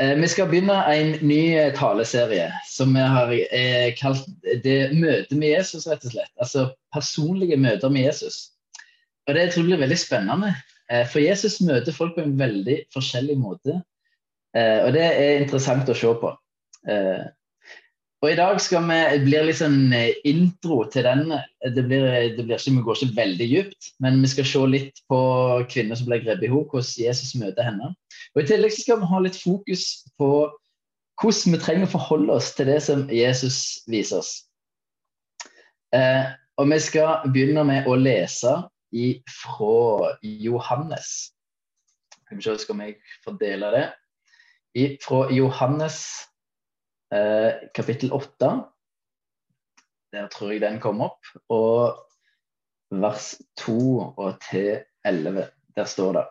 Eh, vi skal begynne en ny eh, taleserie som vi har eh, kalt det møtet med Jesus, rett og slett. Altså personlige møter med Jesus. Og det tror jeg blir veldig spennende. For Jesus møter folk på en veldig forskjellig måte. Og det er interessant å se på. Og i dag skal vi, blir litt sånn intro til den. Det, blir, det blir ikke, vi går ikke veldig dypt, men vi skal se litt på kvinner som ble grepet i henne, hvordan Jesus møter henne. Og I tillegg skal vi ha litt fokus på hvordan vi trenger å forholde oss til det som Jesus viser oss. Eh, og Vi skal begynne med å lese fra Johannes. Skal vi se, skal jeg fordele det? I, fra Johannes eh, kapittel 8. Der tror jeg den kom opp. Og vers 2 og til 11. Der står det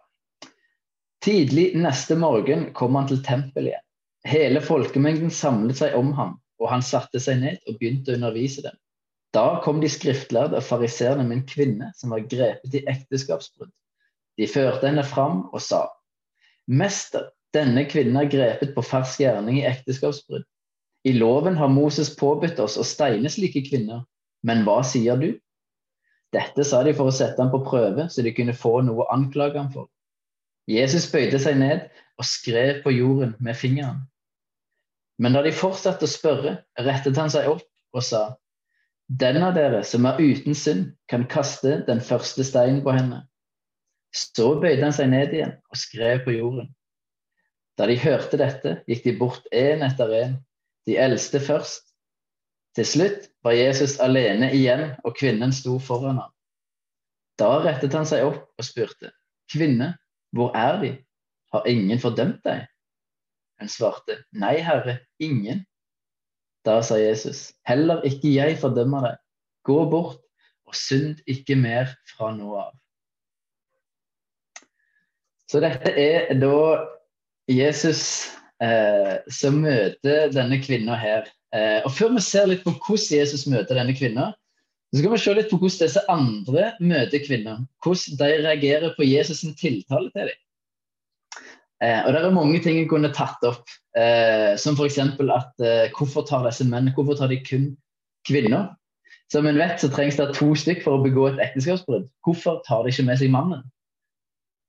Tidlig neste morgen kom han til tempelet igjen. Hele folkemengden samlet seg om ham, og han satte seg ned og begynte å undervise dem. Da kom de skriftlærde og fariseerne med en kvinne som var grepet i ekteskapsbrudd. De førte henne fram og sa, Mester, denne kvinnen er grepet på fersk gjerning i ekteskapsbrudd. I loven har Moses påbudt oss å steine slike kvinner, men hva sier du? Dette sa de for å sette ham på prøve, så de kunne få noe å anklage ham for. Jesus bøyde seg ned og skrev på jorden med fingeren. Men da de fortsatte å spørre, rettet han seg opp og sa, Den av dere som er uten synd, kan kaste den første steinen på henne. Så bøyde han seg ned igjen og skrev på jorden. Da de hørte dette, gikk de bort én etter én, de eldste først. Til slutt var Jesus alene igjen, og kvinnen sto foran ham. Da rettet han seg opp og spurte, Kvinne, hvor er de? Har ingen fordømt deg? Hun svarte, Nei, Herre, ingen. Da sa Jesus, Heller ikke jeg fordømmer deg. Gå bort og synd ikke mer fra nå av. Så dette er da Jesus som møter denne kvinna her. Eh, og Før vi ser litt på hvordan Jesus møter denne kvinna, så skal vi se litt på hvordan disse andre møter kvinner. Hvordan de reagerer på Jesus' sin tiltale til dem. Eh, og Det er mange ting jeg kunne tatt opp, eh, som f.eks. at eh, hvorfor tar disse menn hvorfor tar de kun kvinner? Som en vet, så trengs det to stykk for å begå et ekteskapsbrudd. Hvorfor tar de ikke med seg mannen?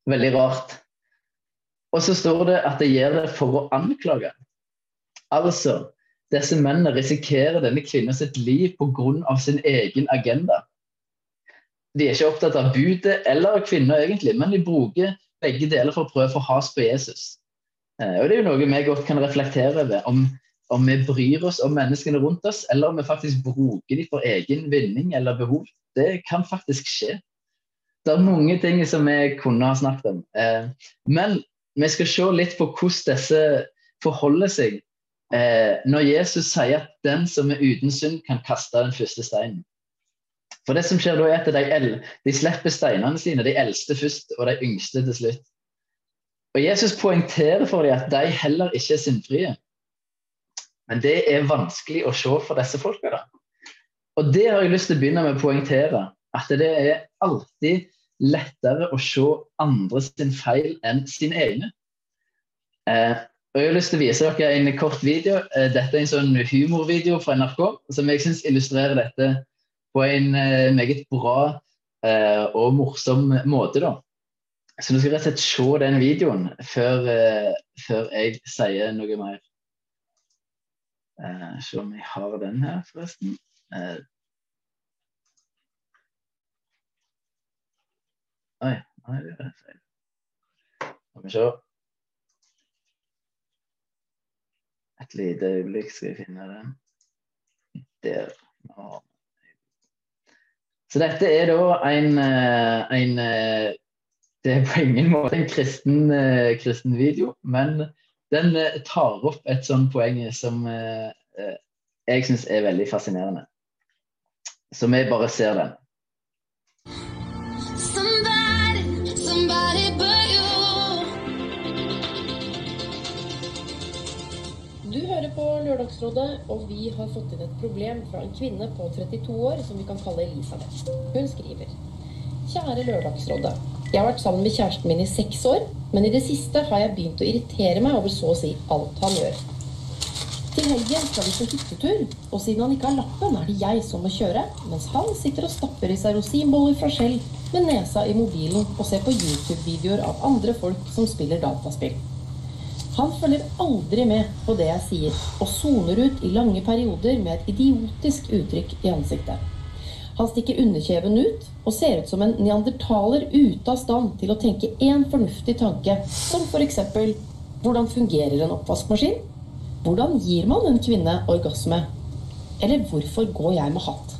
Veldig rart. Og så står det at de gjør det for å anklage. Altså, disse mennene risikerer denne kvinnen sitt liv pga. sin egen agenda. De er ikke opptatt av budet eller kvinner, egentlig, men de bruker begge deler for å prøve å få has på Jesus. Eh, og Det er jo noe vi godt kan reflektere over. Om, om vi bryr oss om menneskene rundt oss, eller om vi faktisk bruker dem for egen vinning eller behov. Det kan faktisk skje. Det er mange ting som vi kunne ha snakket om. Eh, men vi skal se litt på hvordan disse forholder seg eh, når Jesus sier at den som er uten synd, kan kaste den første steinen. For det som skjer da er at de, de slipper steinene sine, de eldste først og de yngste til slutt. Og Jesus poengterer for dem at de heller ikke er syndfrie. Men det er vanskelig å se for disse folka. Og det har jeg lyst til å begynne med å poengtere. At det er alltid lettere å se andre sin feil enn sin egne. Eh, og Jeg har lyst til å vise dere en kort video. Eh, dette er en sånn humorvideo fra NRK som jeg syns illustrerer dette på en eh, meget bra uh, og morsom måte. da. Så nå skal jeg rett og slett se den videoen før, uh, før jeg sier noe mer. se om jeg har den her, forresten. Oi, nei, det er feil. Skal vi se. Et lite øyeblikk skal jeg finne den. Der. Så dette er da en, eh, en eh, Det er på ingen måte en kristen, eh, kristen video, men den tar opp et sånt poeng som jeg syns er veldig fascinerende. Så vi bare ser den. Lørdagsrådet, og vi har fått inn et problem fra en kvinne på 32 år som vi kan kalle Elisabeth. Hun skriver Kjære Lørdagsrådet. Jeg har vært sammen med kjæresten min i seks år, men i det siste har jeg begynt å irritere meg over så å si alt han gjør. Til helgen skal vi på hyttetur, og siden han ikke har lappen, er det jeg som må kjøre, mens han sitter og stapper i seg rosinboller fra Skjell med nesa i mobilen og ser på YouTube-videoer av andre folk som spiller dataspill. Han følger aldri med på det jeg sier, og soner ut i lange perioder med et idiotisk uttrykk i ansiktet. Han stikker underkjeven ut og ser ut som en neandertaler ute av stand til å tenke én fornuftig tanke, som f.eks.: Hvordan fungerer en oppvaskmaskin? Hvordan gir man en kvinne orgasme? Eller hvorfor går jeg med hatt?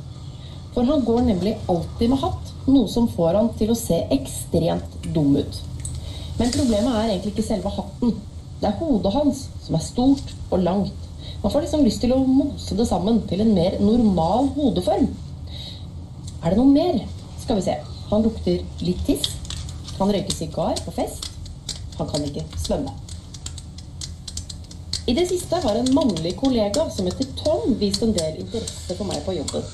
For han går nemlig alltid med hatt, noe som får han til å se ekstremt dum ut. Men problemet er egentlig ikke selve hatten. Det er hodet hans som er stort og langt. Man får liksom lyst til å mose det sammen til en mer normal hodeform. Er det noe mer? Skal vi se. Han lukter litt tiss. Han røyker sigar på fest. Han kan ikke svømme. I det siste har en mannlig kollega som heter Tom vist en del interesse for meg på jobben.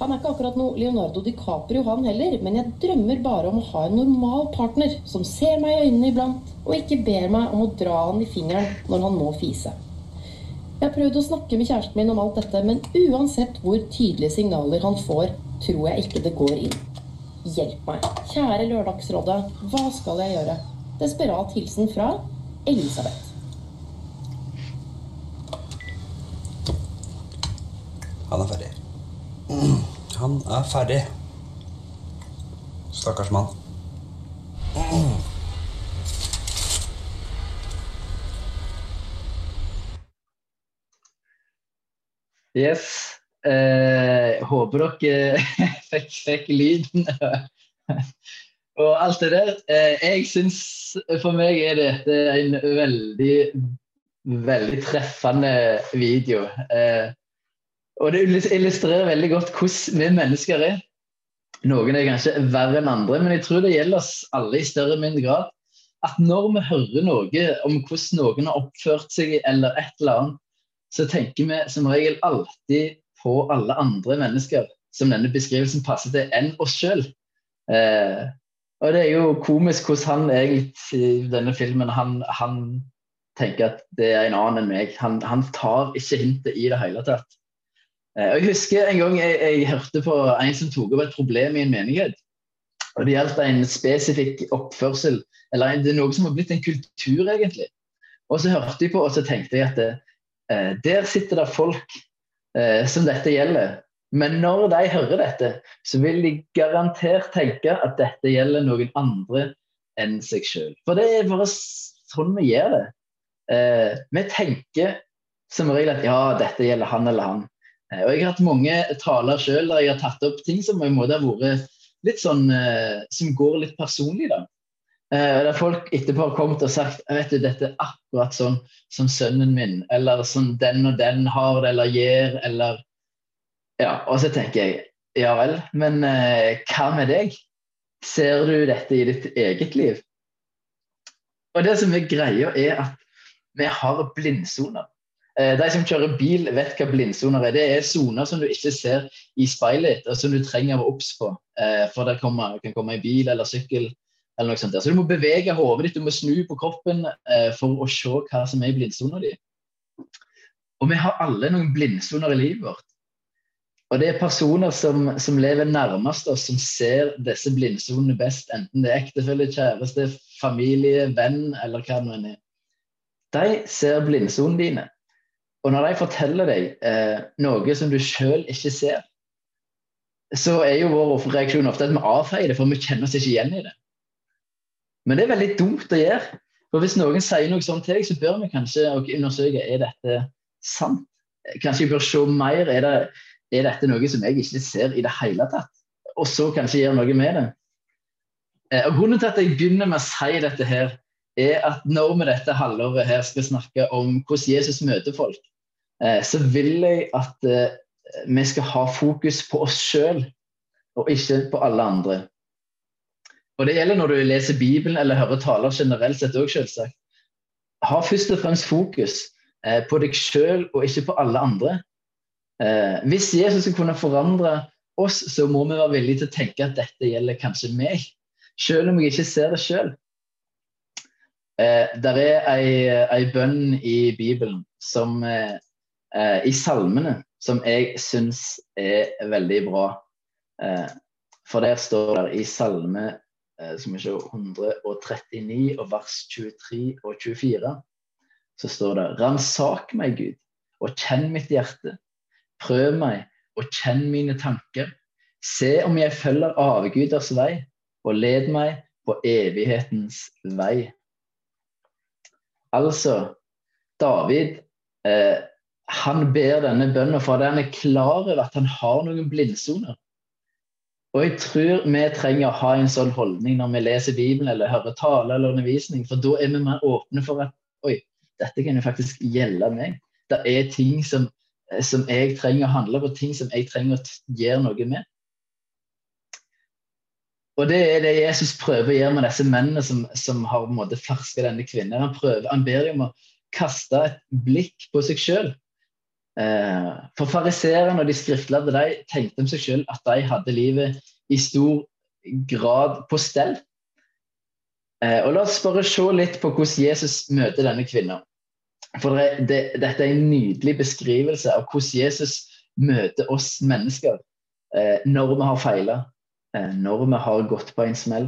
Han er ikke akkurat noe Leonardo DiCaprio, han heller, men jeg drømmer bare om å ha en normal partner som ser meg i øynene iblant, og ikke ber meg om å dra han i fingeren når han må fise. Jeg har prøvd å snakke med kjæresten min om alt dette, men uansett hvor tydelige signaler han får, tror jeg ikke det går inn. Hjelp meg. Kjære Lørdagsrådet, hva skal jeg gjøre? Desperat hilsen fra Elisabeth. Han er ferdig. Han er ferdig. Stakkars mann. Yes. Eh, håper dere fikk, fikk lyden og alt det der. Eh, jeg syns for meg er dette en veldig, veldig treffende video. Eh, og det illustrerer veldig godt hvordan vi mennesker er. Noen er kanskje verre enn andre, men jeg tror det gjelder oss alle i større eller mindre grad. At når vi hører noe om hvordan noen har oppført seg eller et eller annet, så tenker vi som regel alltid på alle andre mennesker som denne beskrivelsen passer til, enn oss sjøl. Eh, og det er jo komisk hvordan han egentlig i denne filmen han, han, tenker at det er en annen enn meg. Han, han tar ikke hintet i det hele tatt. Eh, Jeg husker en gang jeg, jeg, hørte på en som tok opp et problem i en menighet. og Det gjaldt en spesifikk oppførsel, eller det er noe som har blitt en kultur, egentlig. Og så hørte jeg på, og så tenkte jeg at eh, der sitter det folk eh, som dette gjelder. Men når de hører dette, så vil de garantert tenke at dette gjelder noen andre enn seg sjøl. For det er bare sånn vi gjør det. Eh, vi tenker som regel at ja, dette gjelder han eller han. Eh, og Jeg har hatt mange taler sjøl der jeg har tatt opp ting som på en måte har vært litt sånn, eh, som går litt personlig. da. Eh, der folk etterpå har kommet og sagt vet du, dette er akkurat sånn som sønnen min, eller sånn den og den har det eller gjør, eller Ja, og så tenker jeg ja vel, men hva med deg? Ser du dette i ditt eget liv? Og det som er greia, er at vi har blindsoner. Eh, de som kjører bil, vet hva blindsoner er. Det er soner som du ikke ser i speilet, og som du trenger å obs på. Eh, for det kan komme en bil eller sykkel. eller noe sånt. der. Så du må bevege hodet ditt, du må snu på kroppen eh, for å se hva som er i blindsona di. Og vi har alle noen blindsoner i livet vårt. Og det er personer som, som lever nærmest oss, som ser disse blindsonene best. Enten det er ektefelle, kjæreste, familie, venn eller hva det nå er. De ser blindsonene dine. Og når de forteller deg eh, noe som du sjøl ikke ser, så er jo vår reaksjon ofte at vi avfeier det, for vi kjenner oss ikke igjen i det. Men det er veldig dumt å gjøre. For hvis noen sier noe sånt til deg, så bør vi kanskje undersøke er dette sant. Kanskje jeg bør se mer. Er, det, er dette noe som jeg ikke ser i det hele tatt? Og så kanskje gjøre noe med det. Eh, og Grunnen til at jeg begynner med å si dette her, er at når vi dette halvåret her skal snakke om hvordan Jesus møter folk, så vil jeg at eh, vi skal ha fokus på oss sjøl, og ikke på alle andre. Og Det gjelder når du leser Bibelen eller hører taler generelt sett òg, selvsagt. Ha først og fremst fokus eh, på deg sjøl og ikke på alle andre. Hvis Jesus skal kunne forandre oss, så må vi være villige til å tenke at dette gjelder kanskje meg. selv om jeg ikke ser det sjøl. Eh, der er ei, ei, bønn i Bibelen som eh, eh, i salmene som jeg syns er veldig bra. Eh, for der står det i salme eh, som er 139 og vers 23 og 24 så står det Ransak meg, Gud, og kjenn mitt hjerte. Prøv meg og kjenn mine tanker. Se om jeg følger avguders vei, og led meg på evighetens vei. Altså, David eh, han ber denne bønnen fordi han er klar over at han har noen blindsoner. Og jeg tror vi trenger å ha en sånn holdning når vi leser Bibelen eller hører tale eller undervisning, for da er vi mer åpne for at oi, dette kan jo faktisk gjelde meg. Det er ting som, som jeg trenger å handle på, ting som jeg trenger å gjøre noe med. Og det er det Jesus prøver å gjøre med disse mennene som, som har på ferska denne kvinnen. Han, prøver, han ber dem om å kaste et blikk på seg sjøl. Eh, for fariseerne og de skriftlærde de tenkte om seg selv at de hadde livet i stor grad på stell. Eh, og La oss bare se litt på hvordan Jesus møter denne kvinnen. For det, det, Dette er en nydelig beskrivelse av hvordan Jesus møter oss mennesker eh, når vi har feila, når vi har gått på en smell.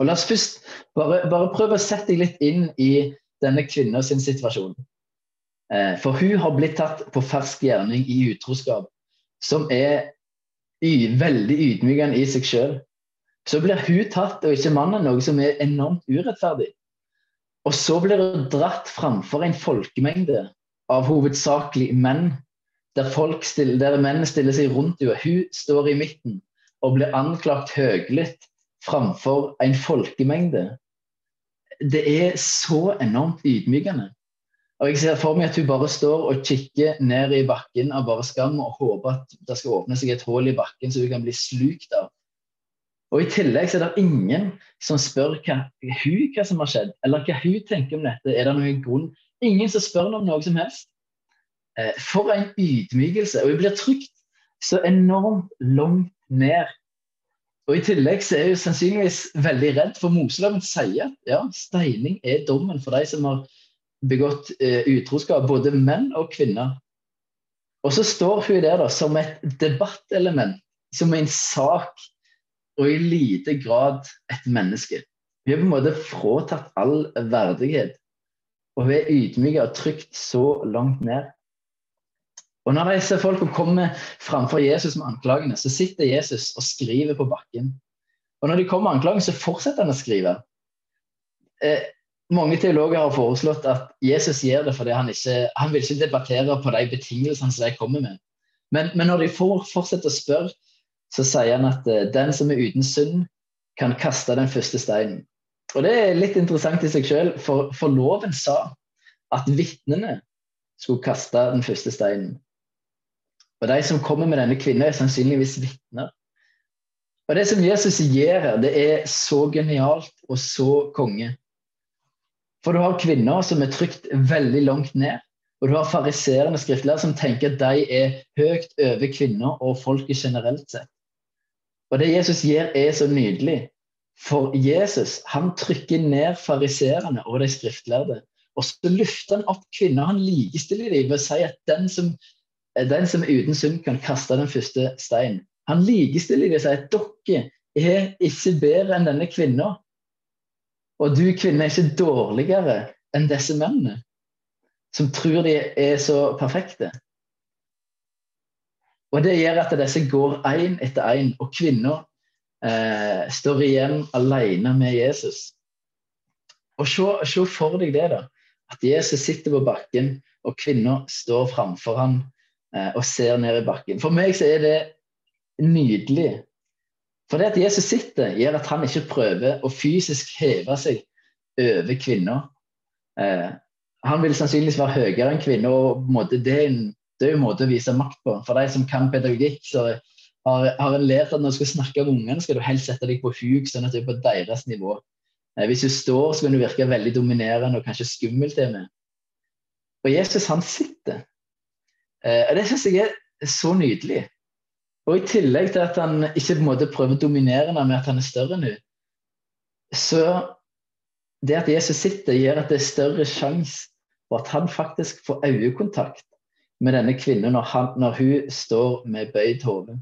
Og La oss først bare, bare prøve å sette deg litt inn i denne kvinna sin situasjon. Eh, for hun har blitt tatt på fersk gjerning i utroskap, som er veldig ydmykende i seg sjøl. Så blir hun tatt, og ikke mannen, noe som er enormt urettferdig. Og så blir hun dratt framfor en folkemengde av hovedsakelig menn, der, stiller, der menn stiller seg rundt henne. Hun står i midten og blir anklagt høylytt framfor en folkemengde. Det er så enormt ydmykende. Og Jeg ser for meg at hun bare står og kikker ned i bakken av bare skam og håper at det skal åpne seg et hull i bakken så hun kan bli slukt av. Og I tillegg så er det ingen som spør hva, hun hva som har skjedd, eller hva hun tenker om dette. Er det noen grunn? Ingen som spør om noe som helst. Eh, for en ydmykelse. Og hun blir trygt så enormt langt ned. Og I tillegg så er hun sannsynligvis veldig redd, for Moseloven sier at ja, steining er dommen for de som har begått eh, utroskap, både menn og kvinner. Og så står hun der da, som et debattelement, som en sak, og i lite grad et menneske. Hun er på en måte fråtatt all verdighet, og hun er ydmyk og trygt så langt ned. Og Når disse folka kommer framfor Jesus med anklagene, så sitter Jesus og skriver på bakken. Og Når de kommer med anklagene, så fortsetter han å skrive. Eh, mange teologer har foreslått at Jesus gjør det fordi han ikke han vil ikke debattere på de betingelsene som de kommer med. Men, men når de får, fortsetter å spørre, så sier han at eh, den som er uten synd, kan kaste den første steinen. Og Det er litt interessant i seg selv, for, for loven sa at vitnene skulle kaste den første steinen. Og de som kommer med denne kvinnen, er sannsynligvis vitner. Og det som Jesus gjør her, det er så genialt og så konge. For du har kvinner som er trykt veldig langt ned. Og du har fariserende skriftlærere som tenker at de er høyt over kvinner og folket generelt sett. Og det Jesus gjør, er så nydelig. For Jesus han trykker ned fariserene og de skriftlærde. Og så løfter han opp kvinner. Han likestiller dem ved å si at den som den som er uten synd, kan kaste den første steinen. Han likestiller dem og sier at dere er ikke bedre enn denne kvinna. Og du kvinne er ikke dårligere enn disse mennene som tror de er så perfekte. Og Det gjør at disse går én etter én, og kvinner eh, står igjen alene med Jesus. Og se, se, for deg det, da. At Jesus sitter på bakken, og kvinner står framfor ham Eh, og ser ned i bakken. For meg så er det nydelig. For det at Jesus sitter, gjør at han ikke prøver å fysisk heve seg over kvinner. Eh, han vil sannsynligvis være høyere enn kvinner, og det er, en, er måte å vise makt på. For de som kan pedagogikk, så har, har en lært at når du skal snakke med ungene, skal du helst sette deg på huk, sånn at du er på deres nivå. Eh, hvis du står, så kan du virke veldig dominerende og kanskje skummel til meg. Og Jesus, han sitter. Eh, det syns jeg er så nydelig. Og i tillegg til at han ikke på en måte prøver å dominere henne med at han er større enn hun, så det at Jesus sitter, gjør at det er større sjanse for at han faktisk får øyekontakt med denne kvinnen når, han, når hun står med bøyd hode.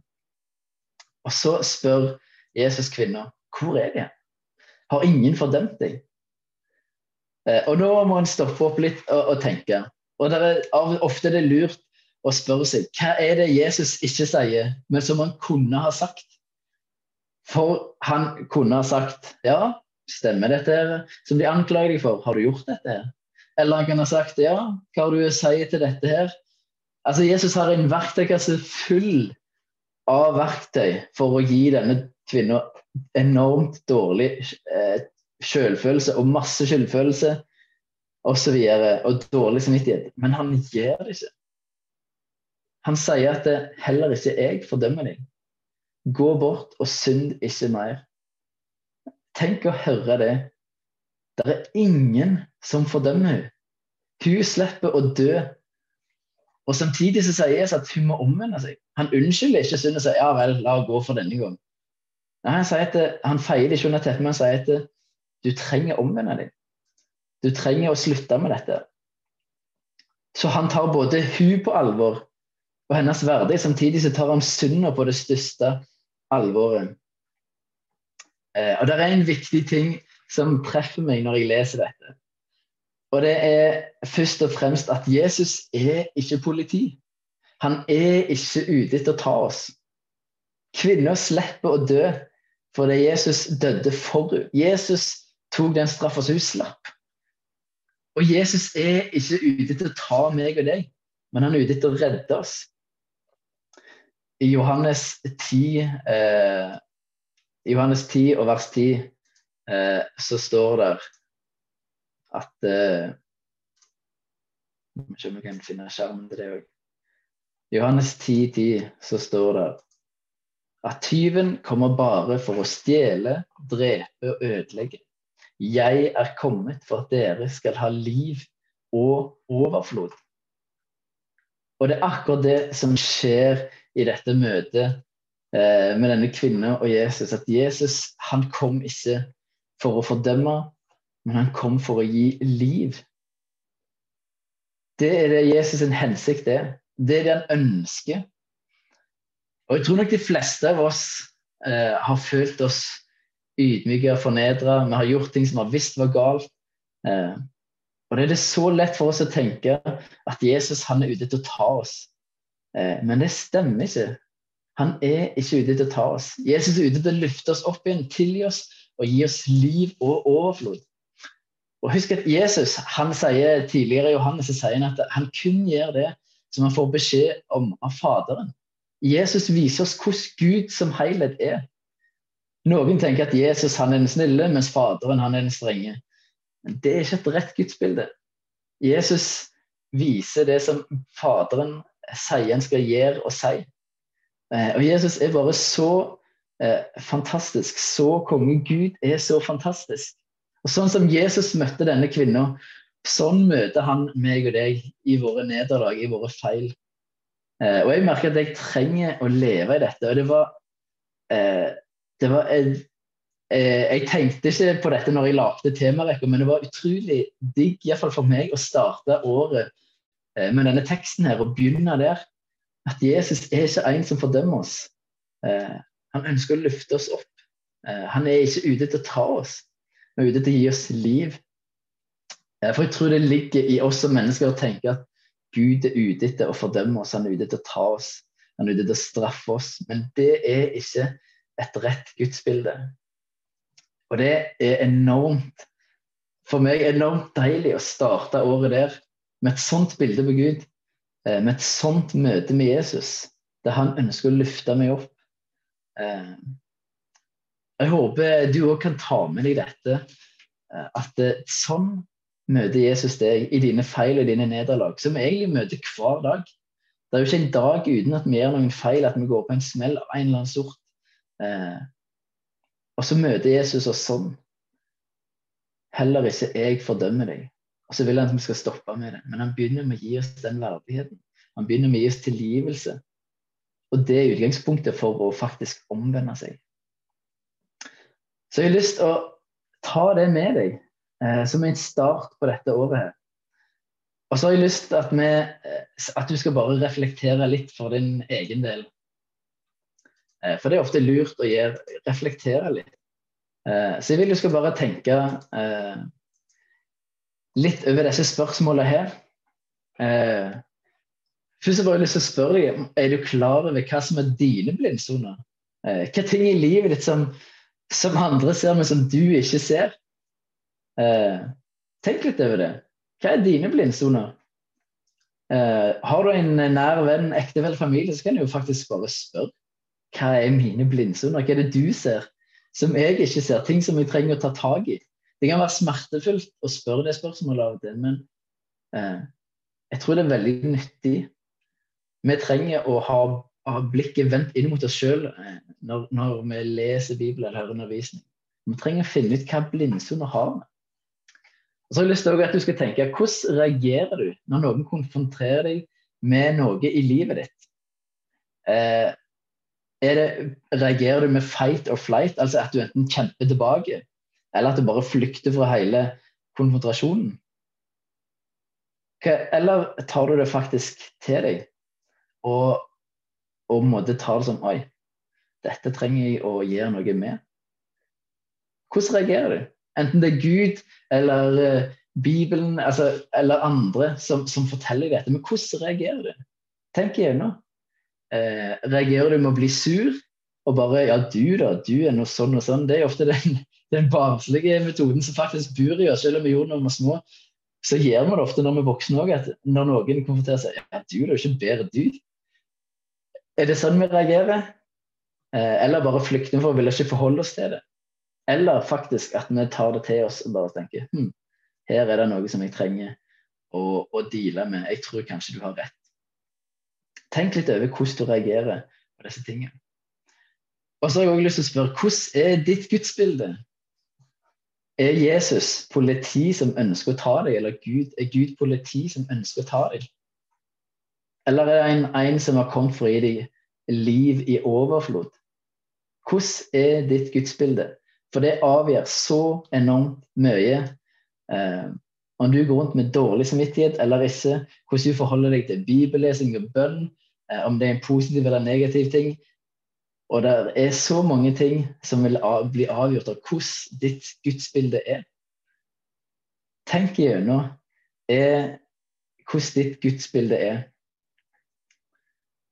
Og så spør Jesus kvinna hvor er de? Har ingen fordømt deg? Eh, og nå må en stoppe opp litt og, og tenke. Og er, Ofte er det lurt å spørre seg hva er det Jesus ikke sier, men som han kunne ha sagt. For han kunne ha sagt ja, stemmer dette her, som de anklager deg for, har du gjort dette her? Eller han kan ha sagt ja, hva har du å si til dette her? Altså Jesus har en verktøykasse full av verktøy for å gi denne kvinna enormt dårlig eh, selvfølelse og masse skyldfølelse osv. Og, og dårlig samvittighet. Men han gjør det ikke. Han sier at det heller ikke jeg fordømmer deg. Gå bort og synd ikke mer. Tenk å høre det. Det er ingen som fordømmer henne. Hun slipper å dø. Og Samtidig så sier Jesus at hun må omvende seg. Han unnskylder ikke synd og sier ja vel, la henne gå for denne gang. Nei, Han, sier at det, han feier det ikke under teppet, men han sier at det, du trenger å omvende deg. Du trenger å slutte med dette. Så han tar både hun på alvor og hennes verdig. Samtidig så tar han synda på det største alvoret. Eh, og det er en viktig ting som treffer meg når jeg leser dette. Og det er først og fremst at Jesus er ikke politi. Han er ikke ute etter å ta oss. Kvinner slipper å dø fordi Jesus døde for henne. Jesus tok den straffa som hun slapp. Og Jesus er ikke ute etter å ta meg og deg, men han er ute etter å redde oss. I Johannes 10, eh, Johannes 10 og vers 10 eh, så står det at eh, Se om jeg kan finne skjermen til det òg. Johannes 10, 10, så står det at tyven kommer bare for å stjele, drepe og ødelegge. Jeg er kommet for at dere skal ha liv og overflod. Og det er akkurat det som skjer i dette møtet eh, med denne kvinnen og Jesus. At Jesus han kom ikke for å fordømme, men han kom for å gi liv. Det er det Jesus' sin hensikt er. Det er det han ønsker. Og jeg tror nok de fleste av oss eh, har følt oss ydmyke og fornedra. Vi har gjort ting som vi har visst var galt. Eh, og det er det så lett for oss å tenke at Jesus han er ute til å ta oss. Eh, men det stemmer ikke. Han er ikke ute til å ta oss. Jesus er ute til å løfte oss opp igjen, tilgi oss og gi oss liv og overflod. Og husk at Jesus han sier tidligere i Johannes sier at han kun gjør det som han får beskjed om av Faderen. Jesus viser oss hvordan Gud som helhet er. Noen tenker at Jesus han er den snille, mens Faderen han er den strenge. Men det er ikke et rett gudsbilde. Jesus viser det som Faderen sier en skal gjøre og si. Eh, og Jesus er bare så eh, fantastisk. Så konge. Gud er så fantastisk. Og Sånn som Jesus møtte denne kvinna, sånn møter han meg og deg i våre nederlag, i våre feil. Eh, og jeg merker at jeg trenger å leve i dette. Og det var, det var Eh, jeg tenkte ikke på dette når jeg lagde temarekka, men det var utrolig digg, iallfall for meg, å starte året eh, med denne teksten her å begynne der. At Jesus er ikke en som fordømmer oss. Eh, han ønsker å løfte oss opp. Han er ikke ute til å ta oss, men ute til å gi oss liv. For jeg tror det ligger i oss som mennesker å tenke at Gud er ute etter å fordømme oss, han er ute etter å ta oss, han er ute etter å straffe oss. Men det er ikke et rett gudsbilde. Og det er enormt for meg enormt deilig å starte året der med et sånt bilde på Gud. Eh, med et sånt møte med Jesus, der han ønsker å løfte meg opp. Eh, jeg håper du òg kan ta med deg dette. Eh, at sånn møter Jesus deg i dine feil og dine nederlag, som vi egentlig møter hver dag. Det er jo ikke en dag uten at vi gjør noen feil, at vi går på en smell av en eller annen sort. Og så møter Jesus oss sånn. Heller ikke jeg fordømmer deg. Og så vil han at vi skal stoppe med det. Men han begynner med å gi oss den verdigheten. Han begynner med å gi oss tilgivelse. Og det er utgangspunktet for å faktisk omvende seg. Så jeg har lyst til å ta det med deg eh, som en start på dette året her. Og så har jeg lyst til at, eh, at du skal bare reflektere litt for din egen del. Eh, for det er ofte lurt å gjøre, reflektere litt. Eh, så jeg vil du skal bare tenke eh, litt over disse spørsmålene her. Eh, først har jeg lyst til å spørre deg, Er du klar over hva som er dine blindsoner? Eh, hva ting i livet ditt som, som, andre ser, men som du ikke ser? tenk litt over det. Hva er dine blindsoner? Eh, har du en nær venn, ektefelle, familie, så kan du jo faktisk bare spørre hva er mine blindsoner? Hva er det du ser som jeg ikke ser? Ting som jeg trenger å ta tak i. Det kan være smertefullt å spørre det spørsmålet av og til, men eh, jeg tror det er veldig nyttig. Vi trenger å ha, ha blikket vendt inn mot oss sjøl eh, når, når, vi leser Bibelen eller hører undervisning. Vi trenger å finne ut hva blindsoner har. Og så har jeg lyst til at du skal tenke, Hvordan reagerer du når noen konfronterer deg med noe i livet ditt? Eh, det, reagerer du med fight or flight, altså at du enten kjemper tilbake, eller at du bare flykter fra hele konfrontasjonen? Eller tar du det faktisk til deg og, og måtte ta det som Oi, dette trenger jeg å gjøre noe med. Hvordan reagerer du? Enten det er Gud eller uh, Bibelen altså, eller andre som, som, forteller dette. Men hvordan reagerer du? Tenk igjennom. Eh, reagerer du med å bli sur og bare Ja, du da, du er noe sånn og sånn. Det er ofte den, den barnslige metoden som faktisk bor i oss, selv om vi gjorde det da vi var små. Så gjør vi det ofte når vi er voksne òg, at når noen konfronterer seg Ja, du er jo ikke bedre, du. Er det sånn vi reagerer? Uh, eller bare flykter for å ville ikke forholde oss til det? Eller faktisk at vi tar det til oss og bare tenker hm, her er det noe som jeg trenger å, å deale med. Jeg tror kanskje du har rett. Tenk litt over hvordan du reagerer på disse tingene. Og så har jeg også lyst til å spørre hvordan er ditt gudsbilde? Er Jesus politi som ønsker å ta deg, eller Gud, er Gud politi som ønsker å ta deg? Eller er det en, en som har kommet for å gi deg liv i overflod? Hvordan er ditt gudsbilde? For det avgjør så enormt mye. Eh, om du går rundt med dårlig samvittighet eller ikke, hvordan du forholder deg til bibellesing og bønn, eh, om det er en positiv eller negativ ting. Og det er så mange ting som vil bli avgjort av hvordan ditt gudsbilde er. Tenk igjennom hvordan ditt gudsbilde er.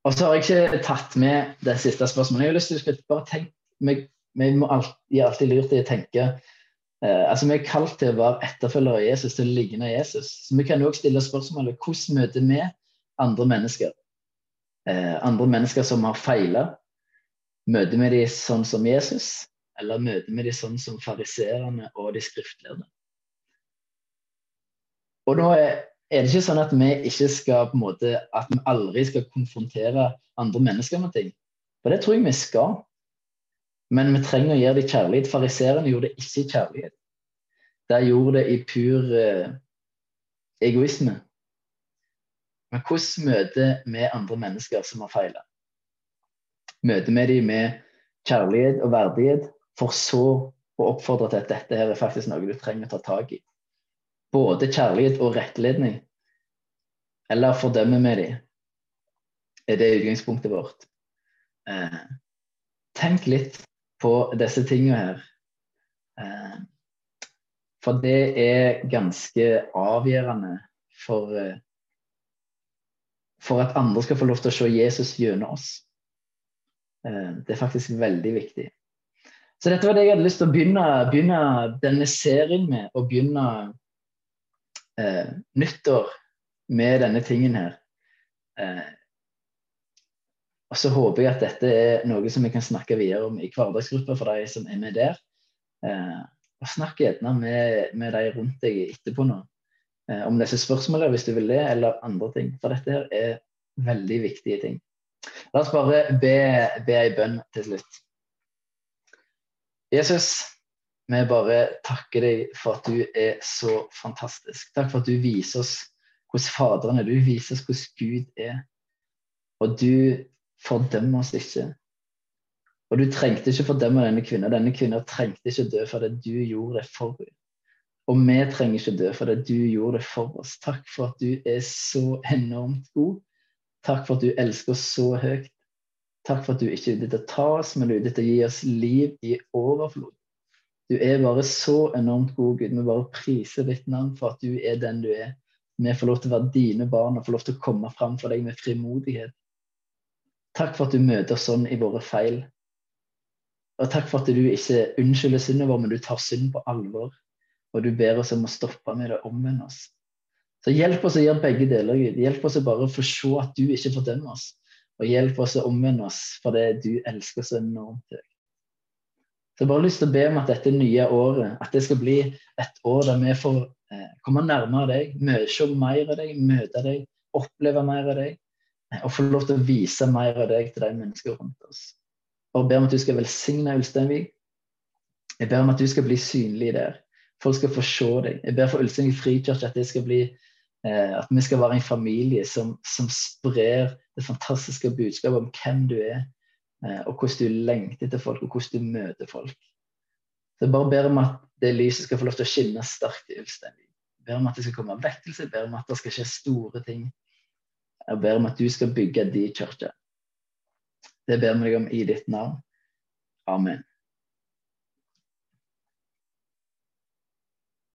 Og så har jeg ikke tatt med det siste spørsmålet. Jeg har lyst til å bare tenke vi må alltid, alltid lurt i å tenke eh, altså Vi er kalt til å være etterfølgere av Jesus, til å ligne Jesus. Så vi kan også stille spørsmålet hvordan møter vi andre mennesker? Eh, andre mennesker som har feila. Møter vi de sånn som Jesus, eller møter vi de sånn som fariseerne og de skriftlærde? Og nå er det ikke sånn at vi ikke skal på en måte, at vi aldri skal konfrontere andre mennesker med ting. For det tror jeg vi skal. Men vi trenger å gjøre det i kjærlighet. Fariserene gjorde det ikke i kjærlighet. De gjorde det i pur eh, egoisme. Men hvordan møter vi andre mennesker som har feila? Møter vi dem med kjærlighet og verdighet, for så å oppfordre til at dette her er faktisk noe du trenger å ta tak i? Både kjærlighet og rettledning. Eller fordømmer vi dem? Er det utgangspunktet vårt? Eh, tenk litt på disse tingene her. Eh, for det er ganske avgjørende for, eh, for at andre skal få lov til å se Jesus gjennom oss. Eh, det er faktisk veldig viktig. Så dette var det jeg hadde lyst til å begynne, begynne denne serien med. Å begynne eh, nyttår med denne tingen her. Eh, og så håper jeg at dette er noe som vi kan snakke videre om i hverdagsgruppa for de som er med der. Eh, og snakk gjerne med, med de rundt deg etterpå nå eh, om disse spørsmålene hvis du vil det, eller andre ting. For dette her er veldig viktige ting. La oss bare be, be ei bønn til slutt. Jesus, vi bare takker deg for at du er så fantastisk. Takk for at du viser oss hvordan Faderen er. Du viser oss hvordan Gud er. Og du fordømmer oss ikke. Og du trengte ikke fordømme denne kvinnen. Denne kvinnen trengte ikke dø for det du gjorde det for henne. Og vi trenger ikke dø for det du gjorde det for oss. Takk for at du er så enormt god. Takk for at du elsker oss så høyt. Takk for at du ikke er ute etter å ta oss, men du er ute etter å gi oss liv i overflod. Du er bare så enormt god, Gud. Vi bare priser ditt navn for at du er den du er. Vi får lov til å være dine barn og får lov til å komme fram for deg med frimodighet. Takk for at du møter oss sånn i våre feil. Og takk for at du ikke unnskylder synden vår, men du tar synd på alvor. Og du ber oss om å stoppe med det og omvende oss. Så hjelp oss å gjøre begge deler, Gud. Hjelp oss å bare få se at du ikke fordømmer oss. Og hjelp oss å omvende oss for det du elsker så enormt. Så jeg har bare lyst til å be om at dette nye året at det skal bli et år der vi får eh, komme nærmere deg, se mer av deg, møte deg, oppleve mer av deg. Eh, og få lov til å vise mer av deg til de mennesker rundt oss. Og ber om at du skal velsigne Ulsteinvik. Jeg ber om at du skal bli synlig der. Folk skal få se deg. Jeg ber for Ulsteinvik frikirke at det skal bli at vi skal være en familie som, som sprer det fantastiske budskapet om hvem du er, Eh, og hvordan du lengter etter folk, og hvordan du møter folk. Så jeg bare ber om at det lyset skal få lov til å skinne sterkt i Ulsteinvik. Jeg ber om at det skal komme vekkelse, jeg ber om at det skal skje store ting. Jeg ber om at du skal bygge din kirke. Det ber vi deg om i ditt navn. Amen.